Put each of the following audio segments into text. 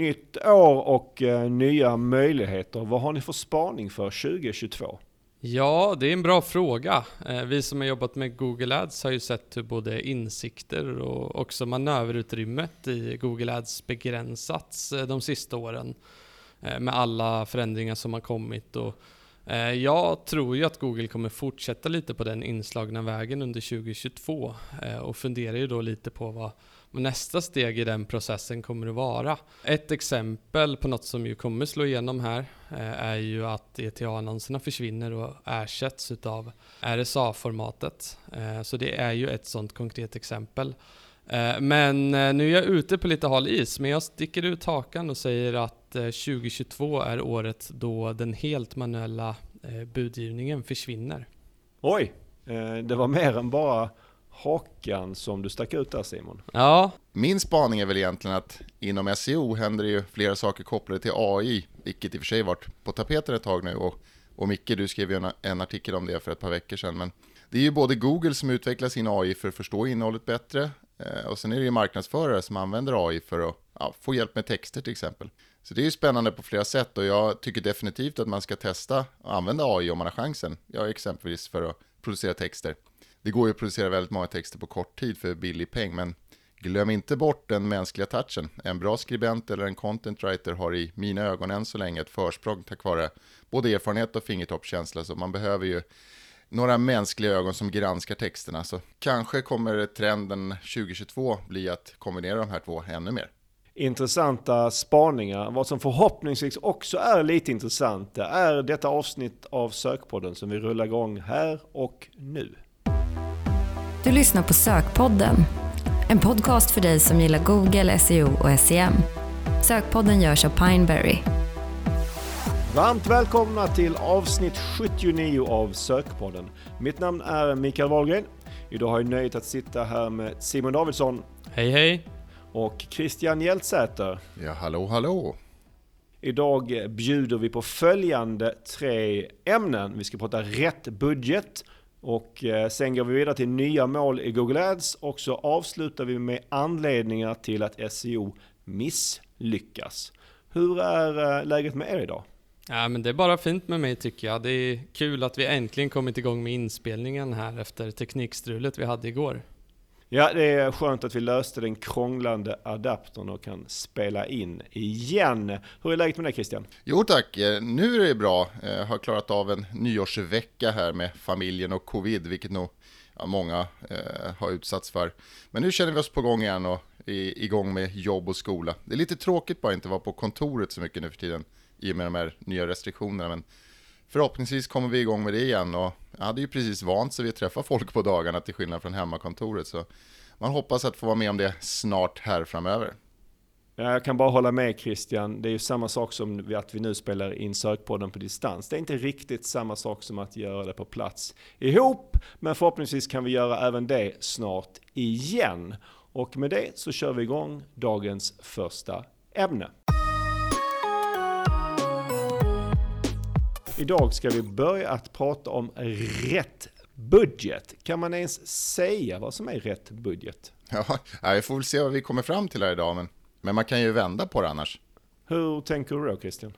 nytt år och eh, nya möjligheter. Vad har ni för spaning för 2022? Ja, det är en bra fråga. Eh, vi som har jobbat med Google Ads har ju sett hur både insikter och också manöverutrymmet i Google Ads begränsats eh, de sista åren med alla förändringar som har kommit. Och jag tror ju att Google kommer fortsätta lite på den inslagna vägen under 2022 och funderar ju då lite på vad nästa steg i den processen kommer att vara. Ett exempel på något som ju kommer slå igenom här eh, är ju att ETA-annonserna försvinner och ersätts utav RSA-formatet. Eh, så det är ju ett sådant konkret exempel. Eh, men nu är jag ute på lite hal is, men jag sticker ut hakan och säger att 2022 är året då den helt manuella budgivningen försvinner. Oj, det var mer än bara hakan som du stack ut där Simon? Ja. Min spaning är väl egentligen att inom SEO händer det ju flera saker kopplade till AI, vilket i och för sig varit på tapeten ett tag nu och, och Micke, du skrev ju en, en artikel om det för ett par veckor sedan, men det är ju både Google som utvecklar sin AI för att förstå innehållet bättre eh, och sen är det ju marknadsförare som använder AI för att ja, få hjälp med texter till exempel. Så det är ju spännande på flera sätt och jag tycker definitivt att man ska testa att använda AI om man har chansen. Ja, exempelvis för att producera texter det går ju att producera väldigt många texter på kort tid för billig peng, men glöm inte bort den mänskliga touchen. En bra skribent eller en content writer har i mina ögon än så länge ett försprång tack vare både erfarenhet och fingertoppskänsla, så man behöver ju några mänskliga ögon som granskar texterna. Så kanske kommer trenden 2022 bli att kombinera de här två ännu mer. Intressanta spaningar. Vad som förhoppningsvis också är lite intressant det är detta avsnitt av Sökpodden som vi rullar igång här och nu. Du lyssnar på Sökpodden, en podcast för dig som gillar Google, SEO och SEM. Sökpodden görs av Pineberry. Varmt välkomna till avsnitt 79 av Sökpodden. Mitt namn är Mikael Wahlgren. Idag har jag nöjet att sitta här med Simon Davidsson. Hej hej! Och Christian Hjältsäter. Ja, hallå hallå! Idag bjuder vi på följande tre ämnen. Vi ska prata rätt budget, och eh, sen går vi vidare till nya mål i Google Ads och så avslutar vi med anledningar till att SEO misslyckas. Hur är eh, läget med er idag? Ja, men det är bara fint med mig tycker jag. Det är kul att vi äntligen kommit igång med inspelningen här efter teknikstrulet vi hade igår. Ja, det är skönt att vi löste den krånglande adaptern och kan spela in igen. Hur är läget med dig Christian? Jo tack, eh, nu är det bra. Jag har klarat av en nyårsvecka här med familjen och covid, vilket nog många eh, har utsatts för. Men nu känner vi oss på gång igen och är igång med jobb och skola. Det är lite tråkigt bara inte vara på kontoret så mycket nu för tiden i och med de här nya restriktionerna. Men förhoppningsvis kommer vi igång med det igen och jag hade ju precis vant sig vid att träffa folk på dagarna till skillnad från hemmakontoret så man hoppas att få vara med om det snart här framöver. Jag kan bara hålla med Christian. Det är ju samma sak som att vi nu spelar in sökpodden på distans. Det är inte riktigt samma sak som att göra det på plats ihop, men förhoppningsvis kan vi göra även det snart igen. Och med det så kör vi igång dagens första ämne. Idag ska vi börja att prata om rätt budget. Kan man ens säga vad som är rätt budget? Ja, vi får väl se vad vi kommer fram till här idag, men, men man kan ju vända på det annars. Hur tänker du då Christian?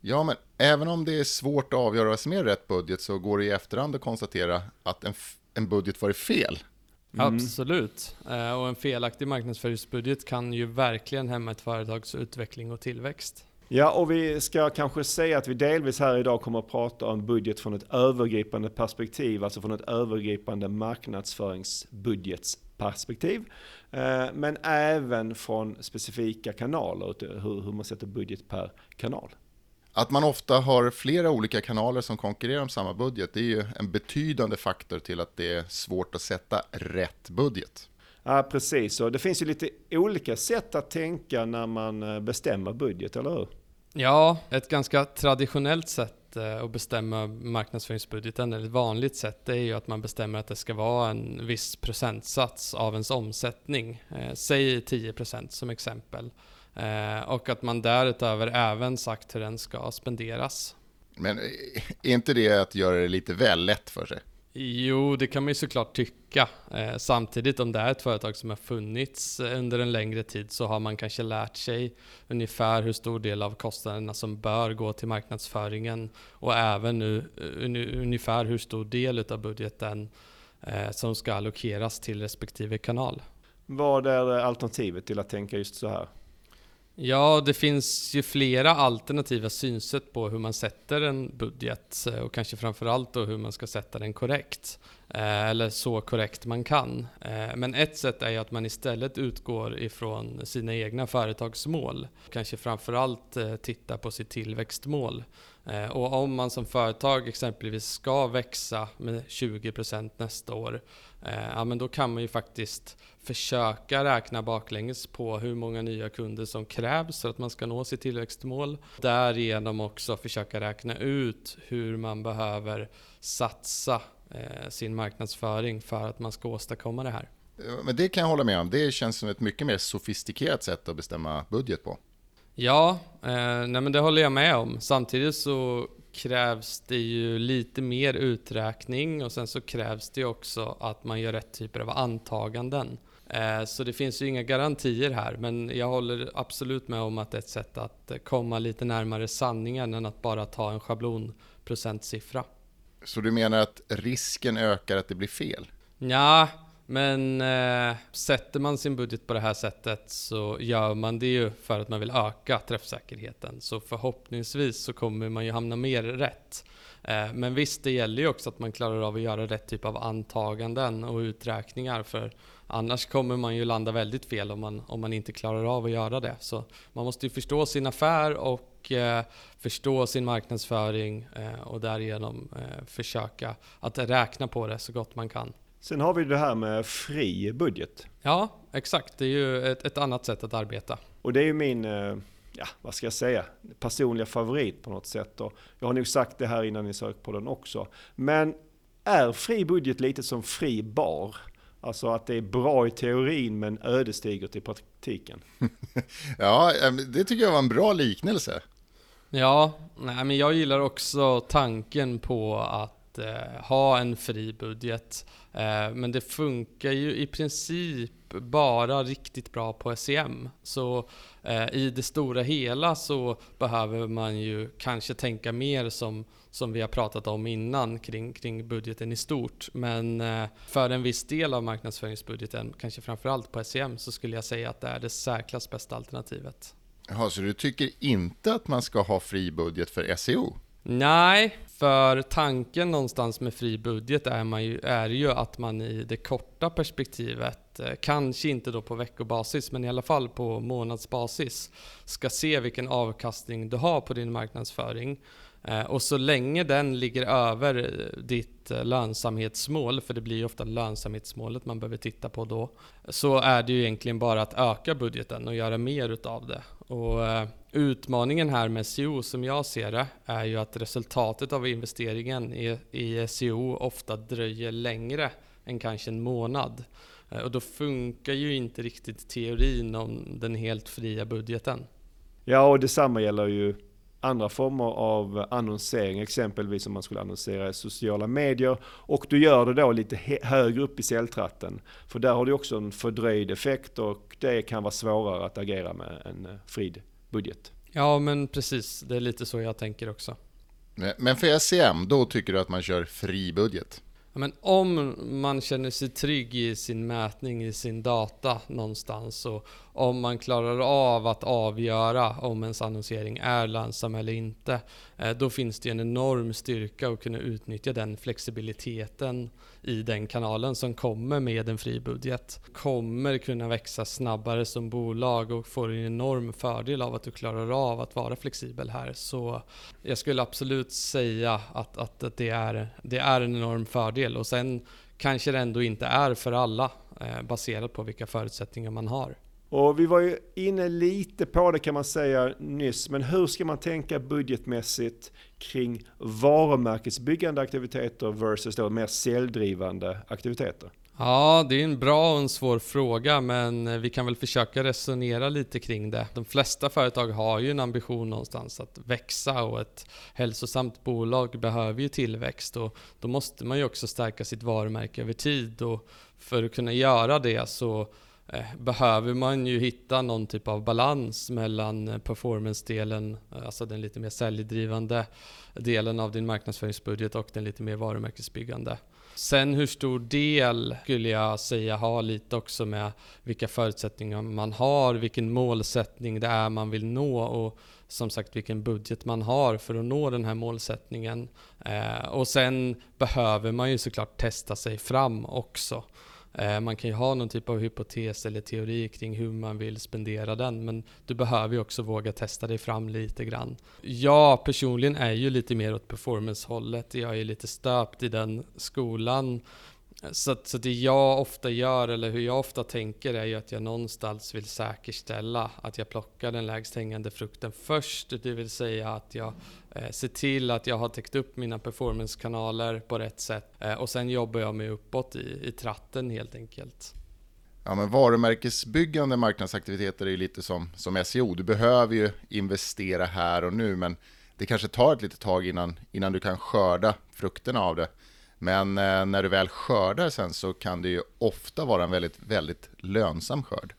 Ja, men även om det är svårt att avgöra vad som är rätt budget så går det i efterhand att konstatera att en, en budget varit fel. Mm. Absolut. Eh, och en felaktig marknadsföringsbudget kan ju verkligen hämma ett företags utveckling och tillväxt. Ja, och vi ska kanske säga att vi delvis här idag kommer att prata om budget från ett övergripande perspektiv, alltså från ett övergripande marknadsföringsbudgetsperspektiv. Eh, men även från specifika kanaler, hur man sätter budget per kanal. Att man ofta har flera olika kanaler som konkurrerar om samma budget, det är ju en betydande faktor till att det är svårt att sätta rätt budget. Ja, precis. Och det finns ju lite olika sätt att tänka när man eh, bestämmer budget, eller hur? Ja, ett ganska traditionellt sätt eh, att bestämma marknadsföringsbudgeten, eller ett vanligt sätt, det är ju att man bestämmer att det ska vara en viss procentsats av ens omsättning. Eh, säg 10% som exempel. Eh, och att man därutöver även sagt hur den ska spenderas. Men är inte det att göra det lite väl lätt för sig? Jo, det kan man ju såklart tycka. Eh, samtidigt om det är ett företag som har funnits eh, under en längre tid så har man kanske lärt sig ungefär hur stor del av kostnaderna som bör gå till marknadsföringen och även nu eh, un, ungefär hur stor del av budgeten eh, som ska allokeras till respektive kanal. Vad är alternativet till att tänka just så här? Ja, det finns ju flera alternativa synsätt på hur man sätter en budget eh, och kanske framförallt då hur man ska sätta den korrekt. Eh, eller så korrekt man kan. Eh, men ett sätt är ju att man istället utgår ifrån sina egna företagsmål. Kanske framförallt titta på sitt tillväxtmål. Eh, och om man som företag exempelvis ska växa med 20% nästa år, eh, ja men då kan man ju faktiskt försöka räkna baklänges på hur många nya kunder som krävs för att man ska nå sitt tillväxtmål. Därigenom också försöka räkna ut hur man behöver satsa eh, sin marknadsföring för att man ska åstadkomma det här. Men det kan jag hålla med om. Det känns som ett mycket mer sofistikerat sätt att bestämma budget på. Ja, eh, nej men det håller jag med om. Samtidigt så krävs det ju lite mer uträkning och sen så krävs det också att man gör rätt typer av antaganden. Eh, så det finns ju inga garantier här, men jag håller absolut med om att det är ett sätt att komma lite närmare sanningen än att bara ta en schablonprocentsiffra. Så du menar att risken ökar att det blir fel? Ja, men eh, sätter man sin budget på det här sättet så gör man det ju för att man vill öka träffsäkerheten. Så förhoppningsvis så kommer man ju hamna mer rätt. Eh, men visst, det gäller ju också att man klarar av att göra rätt typ av antaganden och uträkningar. För annars kommer man ju landa väldigt fel om man, om man inte klarar av att göra det. Så man måste ju förstå sin affär och eh, förstå sin marknadsföring eh, och därigenom eh, försöka att räkna på det så gott man kan. Sen har vi det här med fri budget. Ja, exakt. Det är ju ett, ett annat sätt att arbeta. Och det är ju min eh, ja, vad ska jag säga, personliga favorit på något sätt. Och jag har nog sagt det här innan i sökpodden också. Men är fri budget lite som fri bar? Alltså att det är bra i teorin men ödesdigert i praktiken. ja, det tycker jag var en bra liknelse. Ja, nej, men jag gillar också tanken på att eh, ha en fri budget. Eh, men det funkar ju i princip bara riktigt bra på SEM. Så eh, i det stora hela så behöver man ju kanske tänka mer som, som vi har pratat om innan kring, kring budgeten i stort. Men eh, för en viss del av marknadsföringsbudgeten, kanske framförallt på SEM, så skulle jag säga att det är det säkrast bästa alternativet. Jaha, så du tycker inte att man ska ha fri budget för SEO? Nej, för tanken någonstans med fri budget är, man ju, är ju att man i det korta perspektivet, eh, kanske inte då på veckobasis, men i alla fall på månadsbasis, ska se vilken avkastning du har på din marknadsföring. Eh, och så länge den ligger över eh, ditt lönsamhetsmål, för det blir ju ofta lönsamhetsmålet man behöver titta på då, så är det ju egentligen bara att öka budgeten och göra mer utav det. Och eh, Utmaningen här med SEO som jag ser det är ju att resultatet av investeringen i, SEO ofta dröjer längre än kanske en månad. Eh, och då funkar ju inte riktigt teorin om den helt fria budgeten. Ja, och detsamma gäller ju andra former av annonsering, exempelvis om man skulle annonsera i sociala medier. Och du gör det då lite högre upp i säljtratten. För där har du också en fördröjd effekt och det kan vara svårare att agera med en eh, frid budget. Ja, men precis. Det är lite så jag tänker också. Men för SCM, då tycker du att man kör fri budget? Ja, men om man känner sig trygg i sin mätning, i sin data någonstans och om man klarar av att avgöra om ens annonsering är lönsam eller inte, eh, då finns det en enorm styrka att kunna utnyttja den flexibiliteten i den kanalen som kommer med en fri budget. Kommer kunna växa snabbare som bolag och får en enorm fördel av att du klarar av att vara flexibel här. Så jag skulle absolut säga att, att, det, är, det är en enorm fördel och sen kanske det ändå inte är för alla eh, baserat på vilka förutsättningar man har. Och vi var ju inne lite på det kan man säga nyss, men hur ska man tänka budgetmässigt kring varumärkesbyggande aktiviteter versus då mer säljdrivande aktiviteter? Ja, det är en bra och en svår fråga, men vi kan väl försöka resonera lite kring det. De flesta företag har ju en ambition någonstans att växa och ett hälsosamt bolag behöver ju tillväxt och då måste man ju också stärka sitt varumärke över tid och för att kunna göra det så Eh, behöver man ju hitta någon typ av balans mellan eh, performance-delen, eh, alltså den lite mer säljdrivande delen av din marknadsföringsbudget och den lite mer varumärkesbyggande. Sen hur stor del skulle jag säga har lite också med vilka förutsättningar man har, vilken målsättning det är man vill nå och som sagt vilken budget man har för att nå den här målsättningen. Och sen behöver man ju såklart testa sig fram också. Eh, man kan ju ha någon typ av hypotes eller teori kring hur man vill spendera den, men du behöver ju också våga testa dig fram lite grann. Jag personligen är ju lite mer åt performance-hållet. Jag är lite stöpt i den skolan så, så det jag ofta gör, eller hur jag ofta tänker, är ju att jag någonstans vill säkerställa att jag plockar den lägst hängande frukten först. Det vill säga att jag Eh, se till att jag har täckt upp mina performance-kanaler på rätt sätt. Eh, och sen jobbar jag mig uppåt i, i tratten helt enkelt. Ja, men varumärkesbyggande marknadsaktiviteter är ju lite som, som SEO. Du behöver ju investera här och nu, men det kanske tar ett litet tag innan, innan du kan skörda frukterna av det. Men eh, när du väl skördar sen så kan det ju ofta vara en väldigt, väldigt lönsam skörd.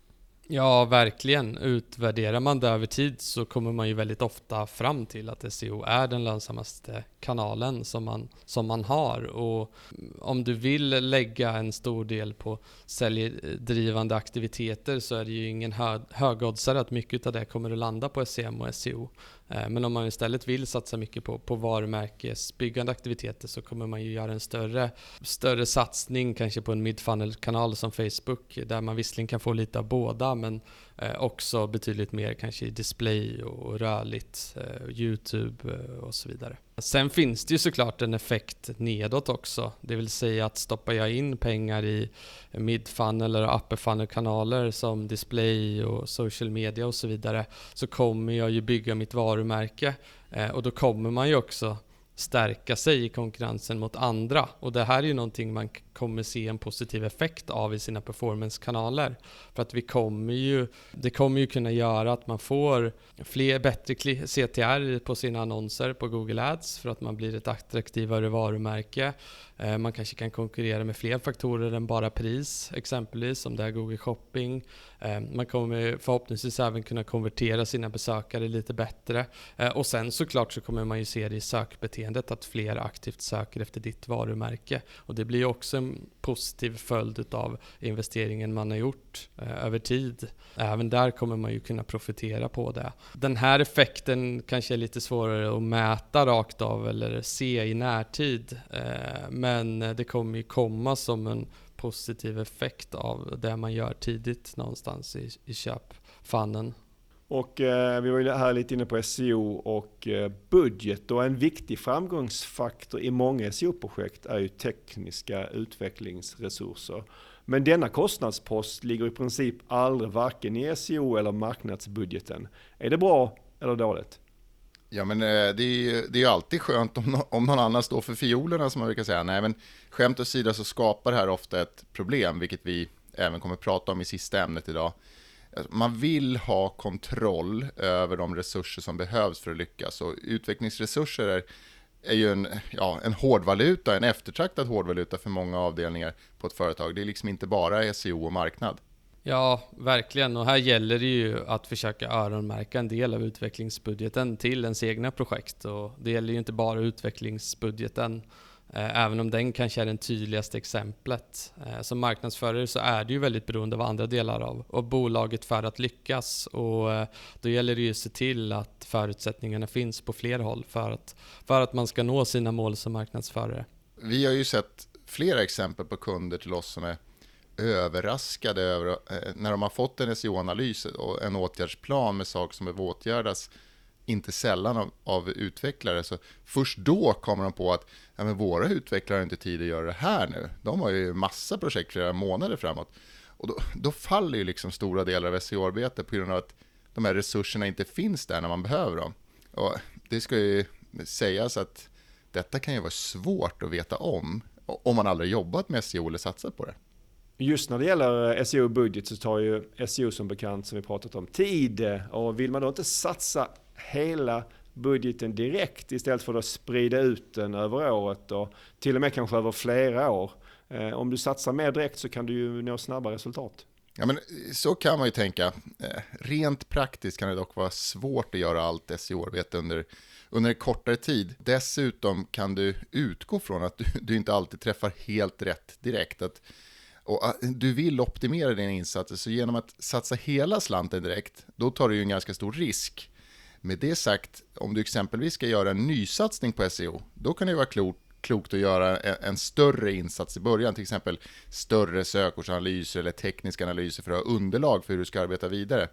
Ja, verkligen. Utvärderar man det över tid så kommer man ju väldigt ofta fram till att SEO är den lönsammaste kanalen som man, som man har. Och om du vill lägga en stor del på säljdrivande aktiviteter så är det ju ingen hö högoddsare att mycket av det kommer att landa på SEM och SEO. Eh, men om man istället vill satsa mycket på, på varumärkesbyggande aktiviteter så kommer man ju göra en större, större satsning kanske på en midfunnel-kanal som Facebook där man visserligen kan få lite av båda men Eh, också betydligt mer kanske i display och rörligt, eh, Youtube eh, och så vidare. Sen finns det ju såklart en effekt nedåt också. Det vill säga att stoppar jag in pengar i midfunnel eller upper funnel kanaler som display och social media och så vidare så kommer jag ju bygga mitt varumärke eh, och då kommer man ju också stärka sig i konkurrensen mot andra. Och det här är ju någonting man kommer se en positiv effekt av i sina performance-kanaler. För att vi kommer ju, det kommer ju kunna göra att man får fler, bättre CTR på sina annonser på Google Ads för att man blir ett attraktivare varumärke. Eh, man kanske kan konkurrera med fler faktorer än bara pris, exempelvis som det är Google Shopping. Eh, man kommer förhoppningsvis även kunna konvertera sina besökare lite bättre. Eh, och sen såklart så kommer man ju se det i beteendet att fler aktivt söker efter ditt varumärke. Och det blir också en positiv följd av investeringen man har gjort eh, över tid. Även där kommer man ju kunna profitera på det. Den här effekten kanske är lite svårare att mäta rakt av eller se i närtid. Eh, men det kommer ju komma som en positiv effekt av det man gör tidigt någonstans i, i köpfannen. Och eh, vi var ju här lite inne på SEO och eh, budget och en viktig framgångsfaktor i många SEO-projekt är ju tekniska utvecklingsresurser. Men denna kostnadspost ligger i princip aldrig varken i SEO eller marknadsbudgeten. Är det bra eller dåligt? Ja, men eh, det är ju det är alltid skönt om, om någon annan står för fiolerna som man brukar säga. Nej, men skämt åsido så skapar det här ofta ett problem, vilket vi även kommer att prata om i sista ämnet idag. Alltså, man vill ha kontroll över de resurser som behövs för att lyckas och utvecklingsresurser är, är ju en, ja, en hårdvaluta, en eftertraktad hårdvaluta för många avdelningar på ett företag. Det är liksom inte bara SEO och marknad. Ja, verkligen. Och här gäller det ju att försöka öronmärka en del av utvecklingsbudgeten till ens egna projekt. Och det gäller ju inte bara utvecklingsbudgeten, Eh, även om den kanske är det tydligaste exemplet. Eh, som marknadsförare så är det ju väldigt beroende av andra delar av, av bolaget för att lyckas. Och eh, då gäller det ju att se till att förutsättningarna finns på fler håll för att, för att man ska nå sina mål som marknadsförare. Vi har ju sett flera exempel på kunder till oss som är överraskade över när de har fått en SEO-analys och en åtgärdsplan med saker som behöver åtgärdas, inte sällan av, av, utvecklare. Så först då kommer de på att ja, men våra utvecklare har inte tid att göra det här nu. De har ju massa projekt flera månader framåt. Och då, då faller ju liksom stora delar av SEO-arbetet på grund av att de här resurserna inte finns där när man behöver dem. Och det ska ju sägas att detta kan ju vara svårt att veta om, om man aldrig jobbat med SEO eller satsat på det. Just när det gäller eh, SEO budget så tar ju SEO som bekant, som vi pratat om, tid. Och vill man då inte satsa hela budgeten direkt istället för att sprida ut den över året och till och med kanske över flera år. Eh, om du satsar mer direkt så kan du ju nå snabba resultat. Ja, men eh, så kan man ju tänka. Eh, rent praktiskt kan det dock vara svårt att göra allt SEO-arbete under, under en kortare tid. Dessutom kan du utgå från att du, du inte alltid träffar helt rätt direkt. Att, och att du vill optimera dina insatser, så genom att satsa hela slanten direkt, då tar du ju en ganska stor risk. Med det sagt, om du exempelvis ska göra en nysatsning på SEO, då kan det vara klokt klokt att göra e, en, större insats i början, till exempel större sökordsanalyser eller tekniska analyser för att ha underlag för hur du ska arbeta vidare.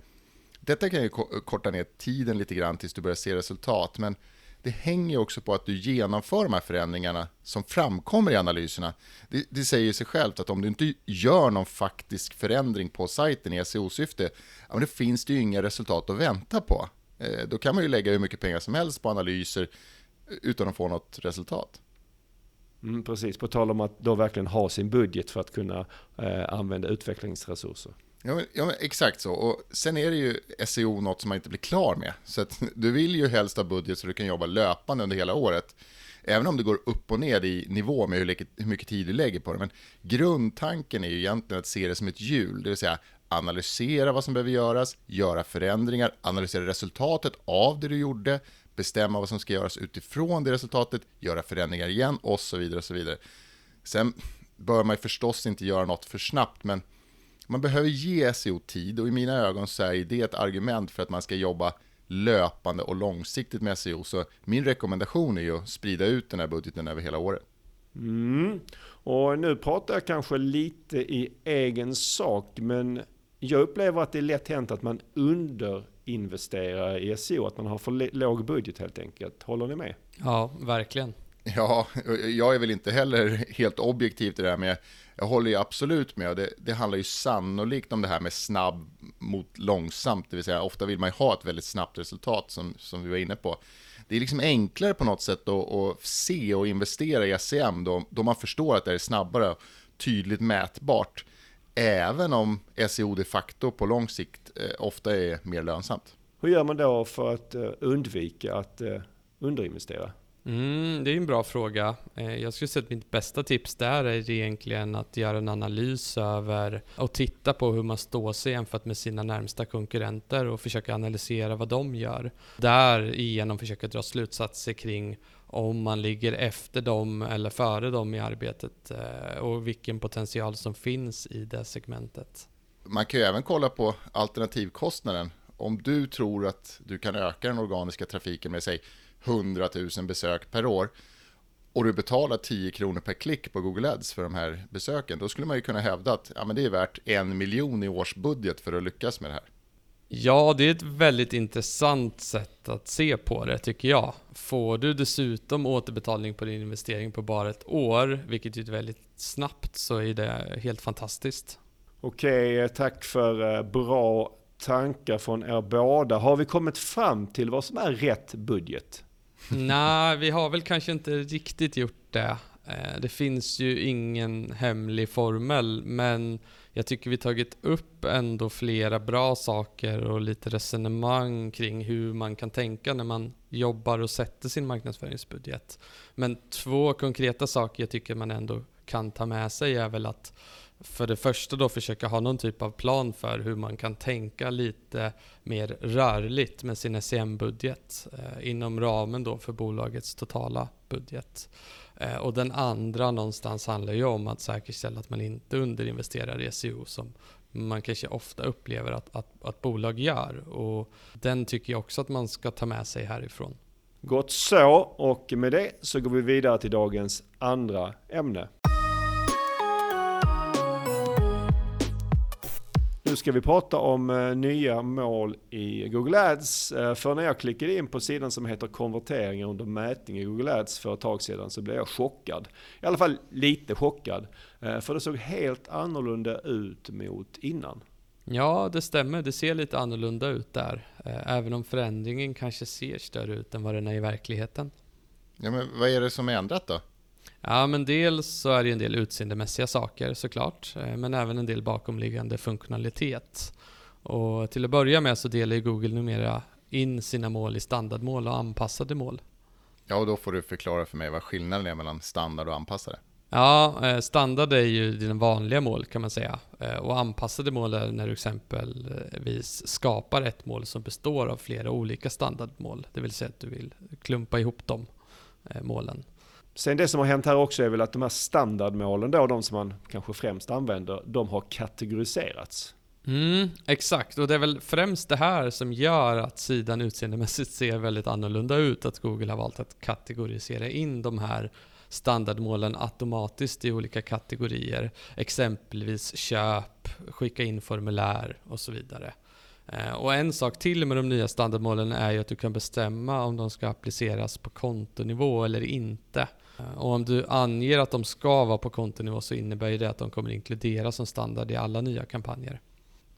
Detta kan ju korta ner tiden lite grann tills du börjar se resultat, men det hänger också på att du genomför de här förändringarna som framkommer i analyserna. Det, det säger sig självt att om du inte gör någon faktisk förändring på sajten i SEO-syfte, ja, då finns det ju inga resultat att vänta på. Eh, då kan man ju lägga hur mycket pengar som helst på analyser utan att få något resultat. Mm, precis, på tal om att då verkligen ha sin budget för att kunna eh, använda utvecklingsresurser. Ja, men, ja men exakt så. Och sen är det ju SEO något som man inte blir klar med. Så du vill ju helst ha budget så du kan jobba löpande under hela året. Även om det går upp och ner i nivå med hur, hur mycket tid du lägger på det. Men grundtanken är ju egentligen att se det som ett hjul, det vill säga analysera vad som behöver göras, göra förändringar, analysera resultatet av det du gjorde, bestämma vad som ska göras utifrån det resultatet, göra förändringar igen och så vidare. och så vidare. Sen bör man förstås inte göra något för snabbt, men man behöver ge SEO tid och i mina ögon så är det ett argument för att man ska jobba löpande och långsiktigt med SEO. Så min rekommendation är ju att sprida ut den här budgeten över hela året. Mm. Och nu pratar jag kanske lite i egen sak, men jag upplever att det är lätt hänt att man underinvesterar i SEO, att man har för låg budget helt enkelt. Håller ni med? Ja, verkligen. Ja, jag är väl inte heller helt objektiv till det här, men jag håller ju absolut med. Det, det handlar ju sannolikt om det här med snabb mot långsamt, det vill säga ofta vill man ju ha ett väldigt snabbt resultat som, som vi var inne på. Det är liksom enklare på något sätt att, att se och investera i SEM då, då man förstår att det är snabbare och tydligt mätbart. Även om SEO de facto på lång sikt eh, ofta är mer lönsamt. Hur gör man då för att eh, undvika att eh, underinvestera? Mm, det är en bra fråga. Jag skulle säga att mitt bästa tips där är egentligen att göra en analys över och titta på hur man står sig jämfört med sina närmsta konkurrenter och försöka analysera vad de gör. Därigenom försöka dra slutsatser kring om man ligger efter dem eller före dem i arbetet eh, och vilken potential som finns i det segmentet. Man kan ju även kolla på alternativkostnaden. Om du tror att du kan öka den organiska trafiken med säg 100 000 besök per år och du betalar 10 kronor per klick på Google Ads för de här besöken, då skulle man ju kunna hävda att ja, men det är värt en miljon i årsbudget för att lyckas med det här. Ja, det är ett väldigt intressant sätt att se på det tycker jag. Får du dessutom återbetalning på din investering på bara ett år, vilket är väldigt snabbt, så är det helt fantastiskt. Okej, tack för eh, bra tankar från er båda. Har vi kommit fram till vad som är rätt budget? Nej, vi har väl kanske inte riktigt gjort det. Eh, det finns ju ingen hemlig formel, men jag tycker vi tagit upp ändå flera bra saker och lite resonemang kring hur man kan tänka när man jobbar och sätter sin marknadsföringsbudget. Men två konkreta saker jag tycker man ändå kan ta med sig är väl att för det första då försöka ha någon typ av plan för hur man kan tänka lite mer rörligt med sin SEM-budget eh, inom ramen då för bolagets totala budget. Eh, och den andra någonstans handlar ju om att säkerställa att man inte underinvesterar i SEO som man kanske ofta upplever att, att, att bolag gör. Och den tycker jag också att man ska ta med sig härifrån. Gott så, och med det så går vi vidare till dagens andra ämne. Nu ska vi prata om eh, nya mål i Google Ads. Eh, för när jag klickade in på sidan som heter konverteringar under mätning i Google Ads för ett tag sedan så blev jag chockad. I alla fall lite chockad. Eh, för det såg helt annorlunda ut mot innan. Ja, det stämmer. Det ser lite annorlunda ut där. Även om förändringen kanske ser större ut än vad den är i verkligheten. Ja, men vad är det som är ändrat då? Ja, men dels så är det en del utseendemässiga saker såklart, eh, men även en del bakomliggande funktionalitet. Och till att börja med så delar ju Google numera in sina mål i standardmål och anpassade mål. Ja, och då får du förklara för mig vad skillnaden är mellan standard och anpassade. Ja, eh, standard är ju dina vanliga mål kan man säga. Eh, och anpassade mål är när du exempelvis skapar ett mål som består av flera olika standardmål. Det vill säga att du vill klumpa ihop de målen. Sen det som har hänt här också är väl att de här standardmålen då, de som man kanske främst använder, de har kategoriserats. Mm, exakt, och det är väl främst det här som gör att sidan utseendemässigt ser väldigt annorlunda ut. Att Google har valt att kategorisera in de här standardmålen automatiskt i olika kategorier. Exempelvis köp, skicka in formulär och så vidare. Eh, och en sak till med de nya standardmålen är ju att du kan bestämma om de ska appliceras på kontonivå eller inte. Eh, och om du anger att de ska vara på kontonivå så innebär det att de kommer inkluderas som standard i alla nya kampanjer.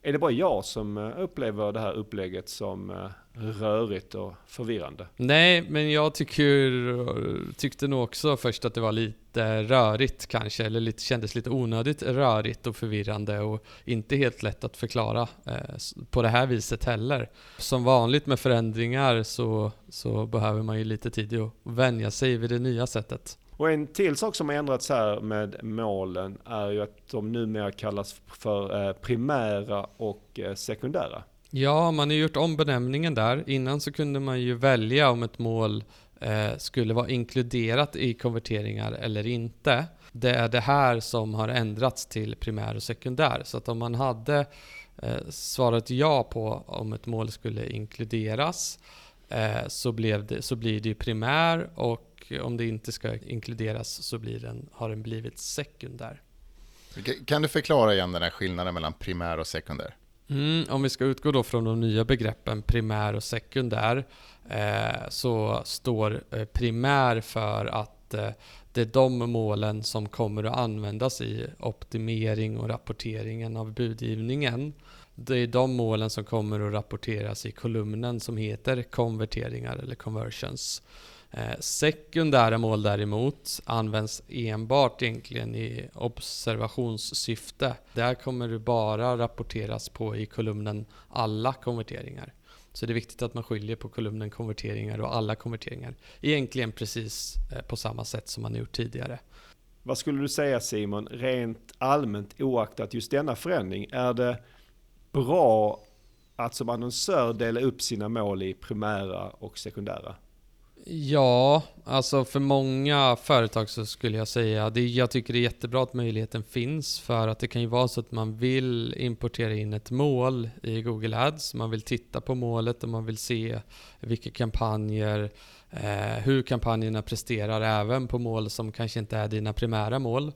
Är det bara jag som eh, upplever det här upplägget som eh, rörigt och förvirrande? Nej, men jag tycker, tyckte nog också först att det var lite rörigt kanske, eller lite, kändes lite onödigt rörigt och förvirrande och inte helt lätt att förklara eh, på det här viset heller. Som vanligt med förändringar så, så behöver man ju lite tid att vänja sig vid det nya sättet. Och en till sak som har ändrats här med målen är ju att de numera kallas för eh, primära och eh, sekundära. Ja, man har gjort om benämningen där. Innan så kunde man ju välja om ett mål eh, skulle vara inkluderat i konverteringar eller inte. Det är det här som har ändrats till primär och sekundär. Så att om man hade svarat ja på om ett mål skulle inkluderas så, blev det, så blir det primär och om det inte ska inkluderas så blir den, har den blivit sekundär. Kan du förklara igen den här skillnaden mellan primär och sekundär? Mm, om vi ska utgå då från de nya begreppen primär och sekundär eh, så står eh, primär för att eh, det är de målen som kommer att användas i optimering och rapporteringen av budgivningen. Det är de målen som kommer att rapporteras i kolumnen som heter konverteringar eller conversions. Eh, sekundära mål däremot används enbart egentligen i observationssyfte. Där kommer det bara rapporteras på i kolumnen alla konverteringar. Så det är viktigt att man skiljer på kolumnen konverteringar och alla konverteringar. Egentligen precis eh, på samma sätt som man gjort tidigare. Vad skulle du säga Simon, rent allmänt oaktat just denna förändring, är det bra att som annonsör dela upp sina mål i primära och sekundära? Ja, alltså för många företag så skulle jag säga det, jag tycker det är jättebra att möjligheten finns för att det kan ju vara så att man vill importera in ett mål i Google Ads. Man vill titta på målet och man vill se vilka kampanjer, eh, hur kampanjerna presterar även på mål som kanske inte är dina primära mål.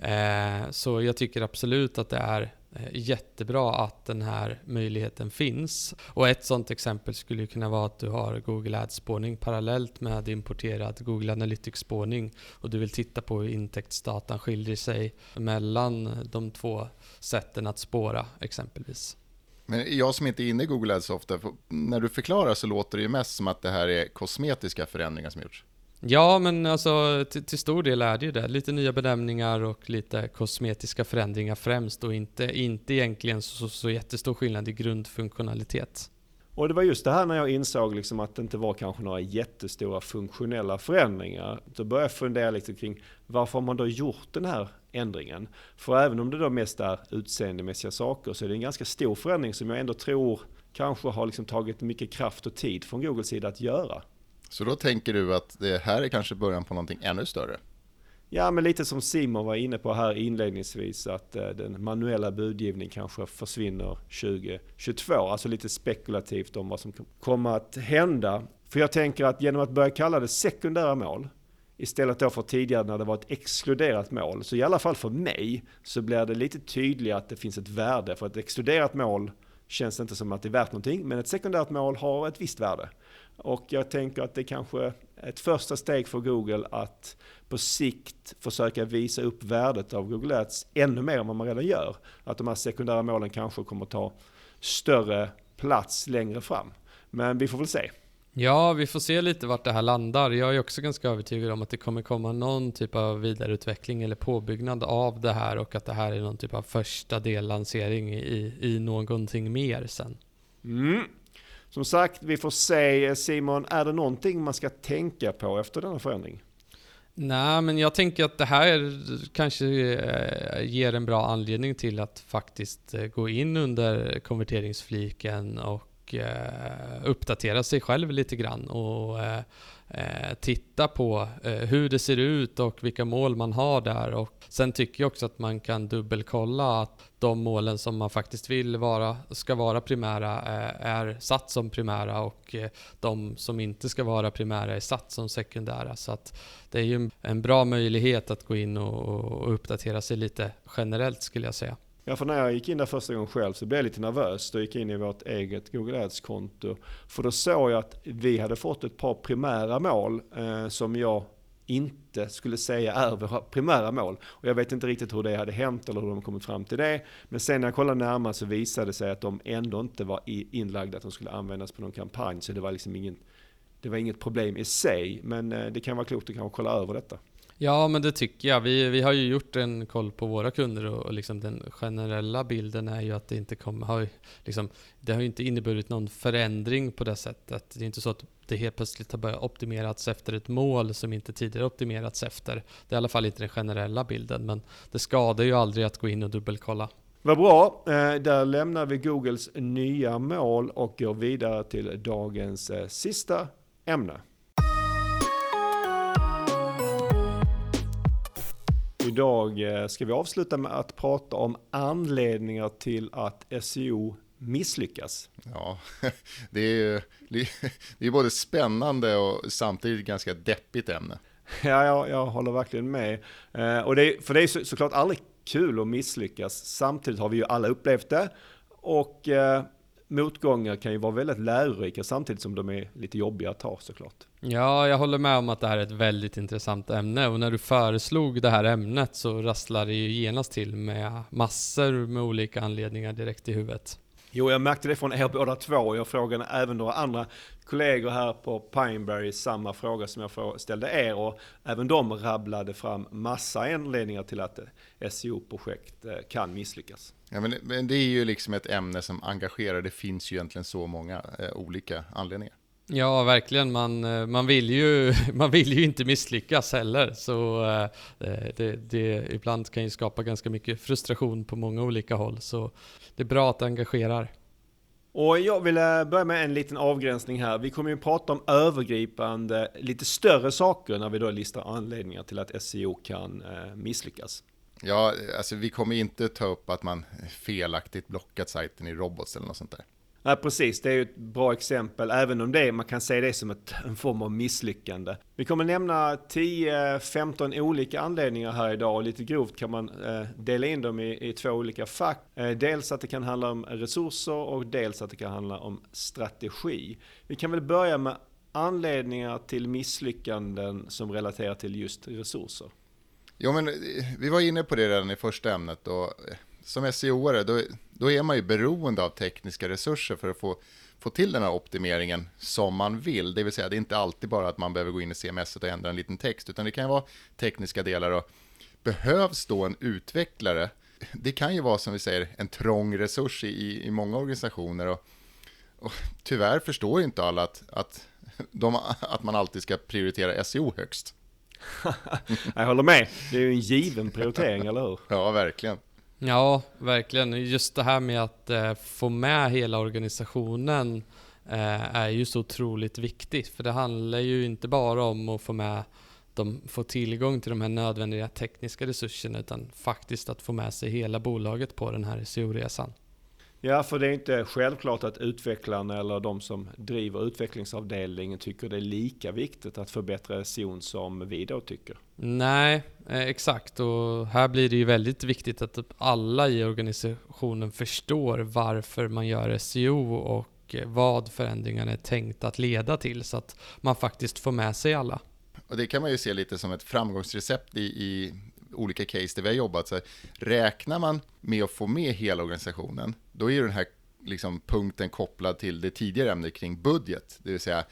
Eh, så jag tycker absolut att det är Eh, jättebra att den här möjligheten finns. Och ett sådant exempel skulle kunna vara att du har Google Ads-spårning parallellt med importerad Google Analytics-spårning och du vill titta på hur intäktsdatan skiljer sig mellan de två sätten att spåra exempelvis. Men jag som inte är inne i Google Ads ofta, när du förklarar så låter det ju mest som att det här är kosmetiska förändringar som gjorts. Ja, men alltså till, till, stor del är det ju det. Lite nya benämningar och lite kosmetiska förändringar främst och inte, inte egentligen så, så jättestor skillnad i grundfunktionalitet. Och det var just det här när jag insåg liksom att det inte var kanske några jättestora funktionella förändringar. Då började jag fundera lite kring varför har man då gjort den här ändringen? För även om det då mest är utseendemässiga saker så är det en ganska stor förändring som jag ändå tror kanske har liksom tagit mycket kraft och tid från Googles sida att göra. Så då tänker du att det här är kanske början på någonting ännu större? Ja, men lite som Simon var inne på här inledningsvis att eh, den manuella budgivningen kanske försvinner 2022. Alltså lite spekulativt om vad som kommer att hända. För jag tänker att genom att börja kalla det sekundära mål istället då för tidigare när det var ett exkluderat mål. Så i alla fall för mig så blir det lite tydligare att det finns ett värde. För ett exkluderat mål känns inte som att det är värt någonting, men ett sekundärt mål har ett visst värde. Och jag tänker att det kanske är ett första steg för Google att på sikt försöka visa upp värdet av Google Ads ännu mer än vad man redan gör. Att de här sekundära målen kanske kommer ta större plats längre fram. Men vi får väl se. Ja, vi får se lite vart det här landar. Jag är också ganska övertygad om att det kommer komma någon typ av vidareutveckling eller påbyggnad av det här och att det här är någon typ av första dellansering i, i någonting mer sen. Mm. Som sagt, vi får se. Simon, är det någonting man ska tänka på efter denna förändring? Nej, men jag tänker att det här kanske eh, ger en bra anledning till att faktiskt eh, gå in under konverteringsfliken och eh, uppdatera sig själv lite grann och eh, eh, titta på eh, hur det ser ut och vilka mål man har där. Och sen tycker jag också att man kan dubbelkolla att de målen som man faktiskt vill vara, ska vara primära är satt som primära och de som inte ska vara primära är satt som sekundära. Så att det är ju en bra möjlighet att gå in och uppdatera sig lite generellt skulle jag säga. Ja, för när jag gick in där första gången själv så blev jag lite nervös. Då gick jag in i vårt eget Google Ads-konto. För då såg jag att vi hade fått ett par primära mål eh, som jag inte skulle säga är våra primära mål. Och jag vet inte riktigt hur det hade hänt eller hur de kommit fram till det. Men sen när jag kollade närmare så visade det sig att de ändå inte var inlagda att de skulle användas på någon kampanj. Så det var liksom ingen, det var inget problem i sig. Men eh, det kan vara klokt att kanske kolla över detta. Ja, men det tycker jag. Vi, vi har ju gjort en koll på våra kunder och, och liksom den generella bilden är ju att det inte kommer, har, liksom, det har ju inte inneburit någon förändring på det sättet. Det är inte så att det helt plötsligt har börjat optimerats efter ett mål som inte tidigare optimerats efter. Det är i alla fall inte den generella bilden, men det skadar ju aldrig att gå in och dubbelkolla. Vad bra, eh, där lämnar vi Googles nya mål och går vidare till dagens eh, sista ämne. Idag eh, ska vi avsluta med att prata om anledningar till att SEO misslyckas. Ja, det är ju det är både spännande och samtidigt ganska deppigt ämne. Ja, jag, jag håller verkligen med. Eh, och det, för det är så, såklart aldrig kul att misslyckas. Samtidigt har vi ju alla upplevt det. Och eh, motgångar kan ju vara väldigt lärorika samtidigt som de är lite jobbiga att ta såklart. Ja, jag håller med om att det här är ett väldigt intressant ämne och när du föreslog det här ämnet så rasslade det ju genast till med massor med olika anledningar direkt i huvudet. Jo, jag märkte det från er båda två. Jag frågade även några andra kollegor här på Pineberry samma fråga som jag ställde er och även de rabblade fram massa anledningar till att SEO-projekt eh, kan misslyckas. Ja, men, det är ju liksom ett ämne som engagerar. Det finns ju egentligen så många eh, olika anledningar. Ja, verkligen. Man, eh, man, vill ju, man vill ju inte misslyckas heller. Så eh, det, det ibland kan ju skapa ganska mycket frustration på många olika håll. Så det är bra att det engagerar. Och jag vill eh, börja med en liten avgränsning här. Vi kommer ju prata om övergripande, lite större saker när vi då listar anledningar till att SEO kan misslyckas. Ja, alltså vi kommer inte ta upp att man felaktigt blockat sajten i robots eller något sånt där. Nej, precis. Det är ju ett bra exempel, även om det, man kan se det som ett, en form av misslyckande. Vi kommer nämna 10-15 olika anledningar här idag och lite grovt kan man eh, dela in dem i, i två olika fack. Eh, dels att det kan handla om resurser och dels att det kan handla om strategi. Vi kan väl börja med anledningar till misslyckanden som relaterar till just resurser. Jo, men eh, vi var inne på det redan i första ämnet och eh, som SEO-are då, då är man ju beroende av tekniska resurser för att få, få till den här optimeringen som man vill. Det vill säga, det är inte alltid bara att man behöver gå in i CMS och ändra en liten text, utan det kan vara tekniska delar och behövs då en utvecklare det kan ju vara som vi säger en trång resurs i, i många organisationer och, och tyvärr förstår ju inte alla att, att, de, att man alltid ska prioritera SEO högst. jag håller med, det är ju en given prioritering, eller hur? Ja, verkligen. Ja, verkligen. Just det här med att eh, få med hela organisationen eh, är ju så otroligt viktigt. För det handlar ju inte bara om att få med de får tillgång till de här nödvändiga tekniska resurserna utan faktiskt att få med sig hela bolaget på den här SEO-resan. Ja, för det är inte självklart att utvecklarna eller de som driver utvecklingsavdelningen tycker det är lika viktigt att förbättra SEO som vi då tycker. Nej, eh, exakt. Och här blir det ju väldigt viktigt att alla i organisationen förstår varför man gör SEO och vad förändringarna är tänkt att leda till så att man faktiskt får med sig alla. Och det kan man ju se lite som ett framgångsrecept i, i olika case där vi har jobbat. Så räknar man med att få med hela organisationen, då är den här liksom punkten kopplad till det tidigare ämnet kring budget. Det vill säga,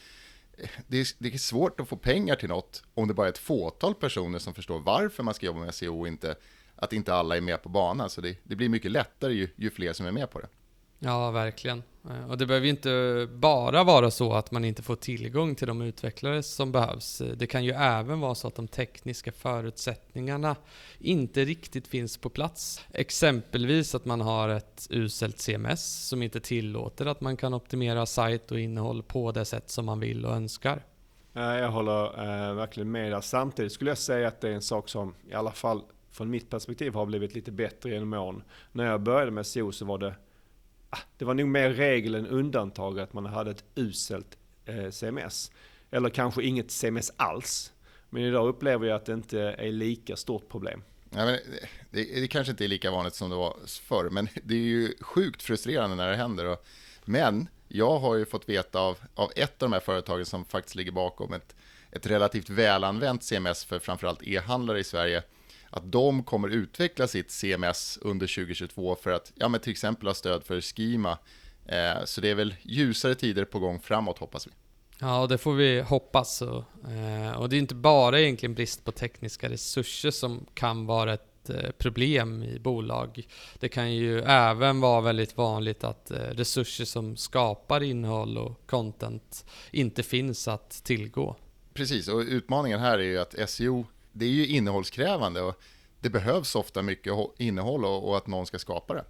det är, det är svårt att få pengar till något om det bara är ett fåtal personer som förstår varför man ska jobba med SEO och inte, att inte alla är med på banan. Så det, det blir mycket lättare ju, ju fler som är med på det. Ja, verkligen. Eh, och det behöver ju inte bara vara så att man inte får tillgång till de utvecklare som behövs. Eh, det kan ju även vara så att de tekniska förutsättningarna inte riktigt finns på plats. Exempelvis att man har ett uselt CMS som inte tillåter att man kan optimera sajt och innehåll på det sätt som man vill och önskar. Eh, jag håller eh, verkligen med där. Samtidigt skulle jag säga att det är en sak som i alla fall från mitt perspektiv har blivit lite bättre genom åren. När jag började med SEO så var det Ah, det var nog mer regel än undantag att man hade ett uselt eh, CMS. Eller kanske inget CMS alls. Men idag upplever jag att det inte är lika stort problem. Ja, men det, det kanske inte är lika vanligt som det var förr, men det är ju sjukt frustrerande när det händer. Och, men jag har ju fått veta av, av ett av de här företagen som faktiskt ligger bakom ett, ett relativt välanvänt CMS för framförallt e-handlare i Sverige, att de kommer utveckla sitt CMS under 2022 för att ja, men till exempel ha stöd för Schema. Eh, så det är väl ljusare tider på gång framåt hoppas vi. Ja, det får vi hoppas. Och, eh, och det är inte bara egentligen brist på tekniska resurser som kan vara ett eh, problem i bolag. Det kan ju även vara väldigt vanligt att eh, resurser som skapar innehåll och content inte finns att tillgå. Precis, och utmaningen här är ju att SEO det är ju innehållskrävande och det behövs ofta mycket innehåll och, och att någon ska skapa det.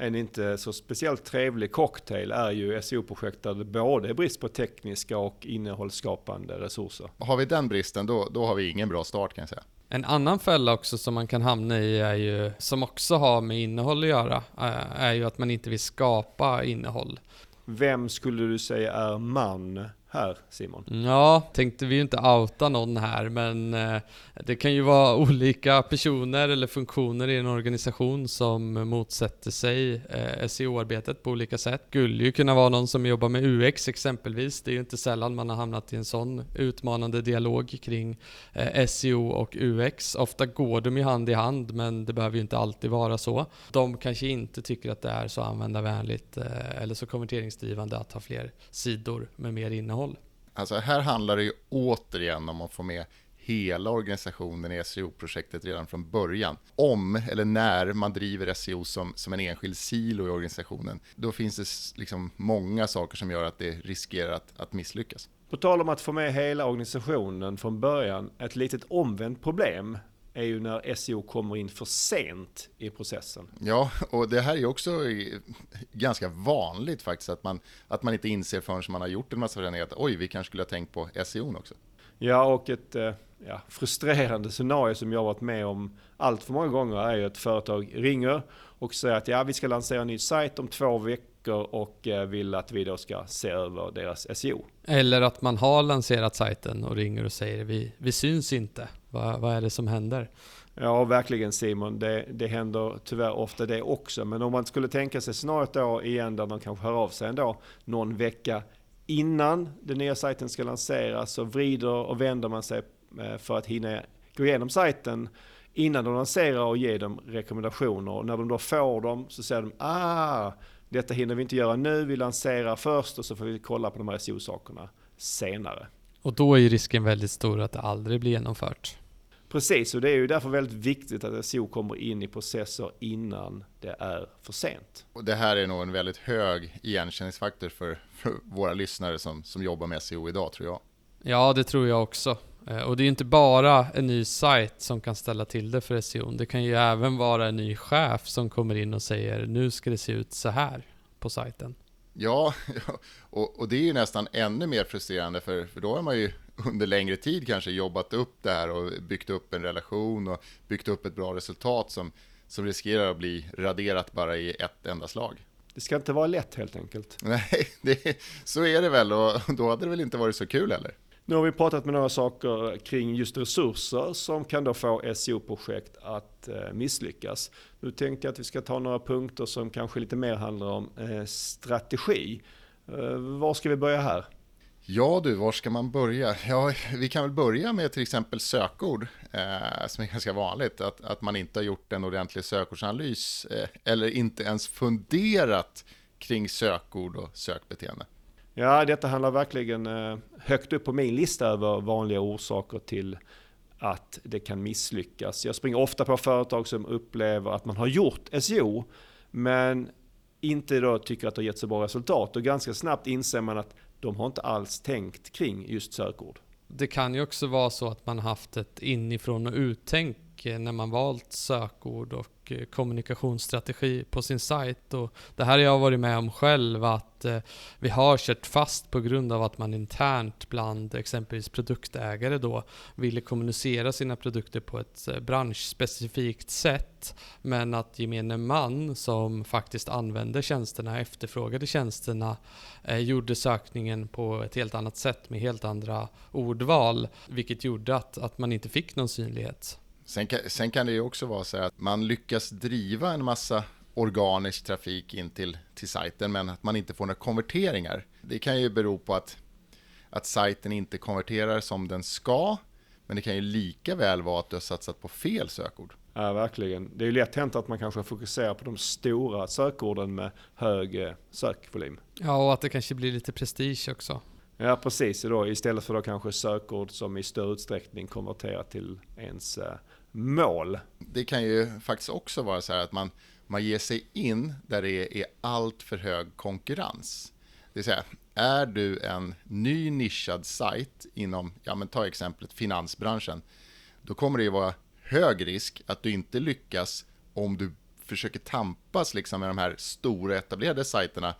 En inte så speciellt trevlig cocktail är ju SEO-projekt där det både är brist på tekniska och innehållsskapande resurser. Har vi den bristen då, då har vi ingen bra start kan jag säga. En annan fälla också som man kan hamna i är ju, som också har med innehåll att göra, eh, är ju att man inte vill skapa innehåll. Vem skulle du säga är man här Simon? Ja, tänkte vi ju inte outa någon här men eh, det kan ju vara olika personer eller funktioner i en organisation som motsätter sig eh, SEO-arbetet på olika sätt. Skulle ju kunna vara någon som jobbar med UX exempelvis. Det är ju inte sällan man har hamnat i en sån utmanande dialog kring eh, SEO och UX. Ofta går de ju hand i hand men det behöver ju inte alltid vara så. De kanske inte tycker att det är så användarvänligt eller så konverteringsdrivande att ha fler sidor med mer innehåll innehåll. Alltså här handlar det ju återigen om att få med hela organisationen i SEO-projektet redan från början. Om eller när man driver SEO som, som en enskild silo i organisationen, då finns det liksom många saker som gör att det riskerar att, att misslyckas. På tal om att få med hela organisationen från början, ett litet omvänt problem är ju när SEO kommer in för sent i processen. Ja, och det här är också ganska vanligt faktiskt, att man, att man inte inser förrän man har gjort en massa förändringar att oj, vi kanske skulle ha tänkt på SEO också. Ja, och ett eh, ja, frustrerande scenario som jag har varit med om allt för många gånger är ju att företag ringer och säger att ja, vi ska lansera en ny sajt om två veckor och eh, vill att vi då ska se över deras SEO. Eller att man har lanserat sajten och ringer och säger vi, vi syns inte. Vad, vad är det som händer? Ja, verkligen Simon. Det, det händer tyvärr ofta det också. Men om man skulle tänka sig scenariot då igen där man kanske hör av sig ändå någon vecka innan den nya sajten ska lanseras så vrider och vänder man sig för att hinna gå igenom sajten innan de lanserar och ge dem rekommendationer. Och när de då får dem så säger de ah, detta hinner vi inte göra nu, vi lanserar först och så får vi kolla på de här SEO-sakerna senare. Och då är risken väldigt stor att det aldrig blir genomfört. Precis, och det är ju därför väldigt viktigt att SEO kommer in i processer innan det är för sent. Och det här är nog en väldigt hög igenkänningsfaktor för, för våra lyssnare som, som jobbar med SEO idag, tror jag. Ja, det tror jag också. Eh, och det är ju inte bara en ny sajt som kan ställa till det för SEO. Det kan ju även vara en ny chef som kommer in och säger nu ska det se ut så här på sajten. Ja, och, och det är ju nästan ännu mer frustrerande för, för då har man ju under längre tid kanske jobbat upp det här och byggt upp en relation och byggt upp ett bra resultat som, som riskerar att bli raderat bara i ett enda slag. Det ska inte vara lätt helt enkelt. Nej, det, så är det väl och då hade det väl inte varit så kul heller. Nu har vi pratat med några saker kring just resurser som kan då få SEO-projekt att eh, misslyckas. Nu tänkte jag att vi ska ta några punkter som kanske lite mer handlar om eh, strategi. Eh, var ska vi börja här? Ja du, var ska man börja? Ja, vi kan väl börja med till exempel sökord, eh, som är ganska vanligt. Att, att man inte har gjort en ordentlig sökordsanalys eh, eller inte ens funderat kring sökord och sökbeteende. Ja, detta handlar verkligen eh, högt upp på min lista över vanliga orsaker till att det kan misslyckas. Jag springer ofta på företag som upplever att man har gjort SEO, men inte då tycker att det har gett så bra resultat. Och ganska snabbt inser man att de har inte alls tänkt kring just sökord. Det kan ju också vara så att man haft ett inifrån och uttänk Eh, när man valt sökord och eh, kommunikationsstrategi på sin sajt. Och det här har jag varit med om själv, att eh, vi har kört fast på grund av att man internt bland exempelvis produktägare då ville kommunicera sina produkter på ett branschspecifikt sätt. Men att gemene man som faktiskt använde tjänsterna, efterfrågade tjänsterna, gjorde sökningen på ett helt annat sätt med helt andra ordval. Vilket gjorde att, att man inte fick någon synlighet. Sen kan, sen kan det ju också vara så att man lyckas driva en massa organisk trafik in till, till sajten men att man inte får några konverteringar. Det kan ju bero på att, att sajten inte konverterar som den ska men det kan ju lika väl vara att du har satsat på fel sökord. Ja, verkligen. Det är ju lätt hänt att man kanske fokuserar på de stora sökorden med hög sökvolym. Ja, och att det kanske blir lite prestige också. Ja, precis. Då, istället för då kanske sökord som i större utsträckning konverterar till ens eh, mål. Det kan ju faktiskt också vara så här att man, man ger sig in där det är allt för hög konkurrens. Det vill säga, är du en ny nischad sajt inom, ja men ta exemplet finansbranschen, då kommer det ju vara hög risk att du inte lyckas om du försöker tampas liksom med de här stora etablerade sajterna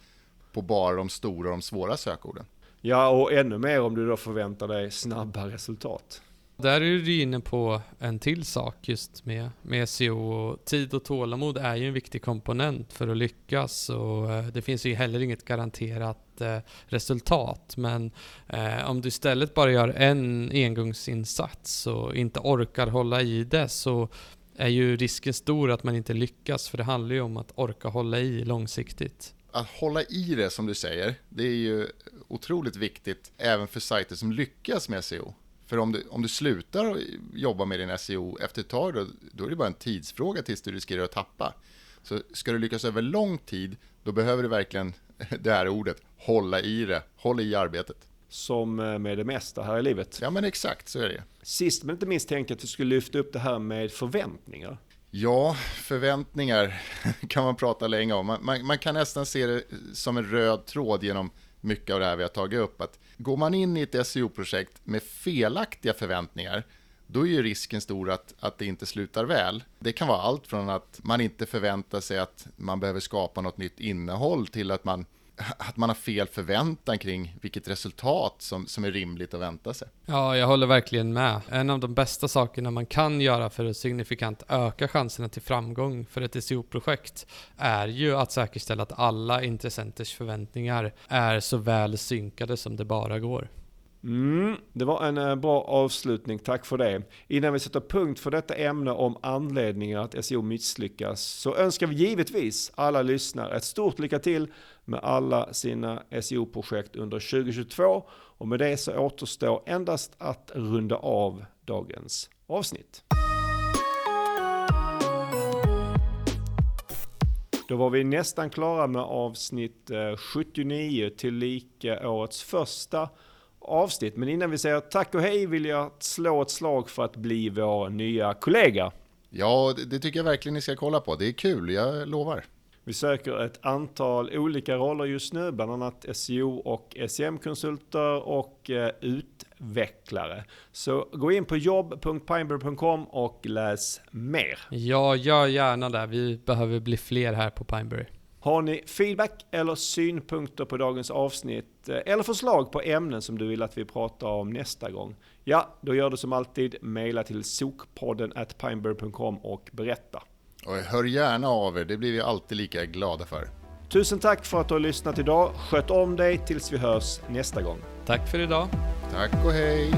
på bara de stora och de svåra sökorden. Ja, och ännu mer om du då förväntar dig snabba resultat. Där är du inne på en till sak just med, med SEO. Och tid och tålamod är ju en viktig komponent för att lyckas och eh, det finns ju heller inget garanterat eh, resultat. Men eh, om du istället bara gör en engångsinsats och inte orkar hålla i det så är ju risken stor att man inte lyckas för det handlar ju om att orka hålla i långsiktigt. Att hålla i det som du säger, det är ju otroligt viktigt även för sajter som lyckas med SEO. För om du, om du slutar jobba med din SEO efter ett tag, då, då är det bara en tidsfråga tills du riskerar att tappa. Så ska du lyckas över lång tid, då behöver du verkligen det här ordet, hålla i det, hålla i arbetet. Som eh, med det mesta här i livet. Ja men exakt, så är det. Sist men inte minst tänkte jag att vi skulle lyfta upp det här med förväntningar. Ja, förväntningar kan man prata länge om. Man, man, man, kan nästan se det som en röd tråd genom mycket av det här vi har tagit upp. Att går man in i ett SEO-projekt med felaktiga förväntningar, då är ju risken stor att, att det inte slutar väl. Det kan vara allt från att man inte förväntar sig att man behöver skapa något nytt innehåll till att man att man har fel förväntan kring vilket resultat som, som är rimligt att vänta sig. Ja, jag håller verkligen med. En av de bästa sakerna man kan göra för att signifikant öka chanserna till framgång för ett SEO-projekt är ju att säkerställa att alla intressenters förväntningar är så väl synkade som det bara går. Mm, det var en eh, bra avslutning, tack för det. Innan vi sätter punkt för detta ämne om anledningar att SEO misslyckas så önskar vi givetvis alla lyssnare ett stort lycka till med alla sina SEO-projekt under 2022 och med det så återstår endast att runda av dagens avsnitt. Då var vi nästan klara med avsnitt eh, 79 till lika årets första avsnitt. Men innan vi säger tack och hej vill jag slå ett slag för att bli vår nya kollega. Ja, det tycker jag verkligen ni ska kolla på. Det är kul, jag lovar. Vi söker ett antal olika roller just nu, bland annat SEO och SEM-konsulter och eh, utvecklare. Så gå in på jobb.pineberry.com och läs mer. Ja, gör gärna det. Vi behöver bli fler här på Pineberry. Har ni feedback eller synpunkter på dagens avsnitt eh, eller förslag på ämnen som du vill att vi pratar om nästa gång? Ja, då gör du som alltid, mejla till sokpodden at pineberry.com och berätta. Och hör gärna av er, det blir vi alltid lika glada för. Tusen tack för att du har lyssnat idag. Sköt om dig tills vi hörs nästa gång. Tack för idag. Tack och hej.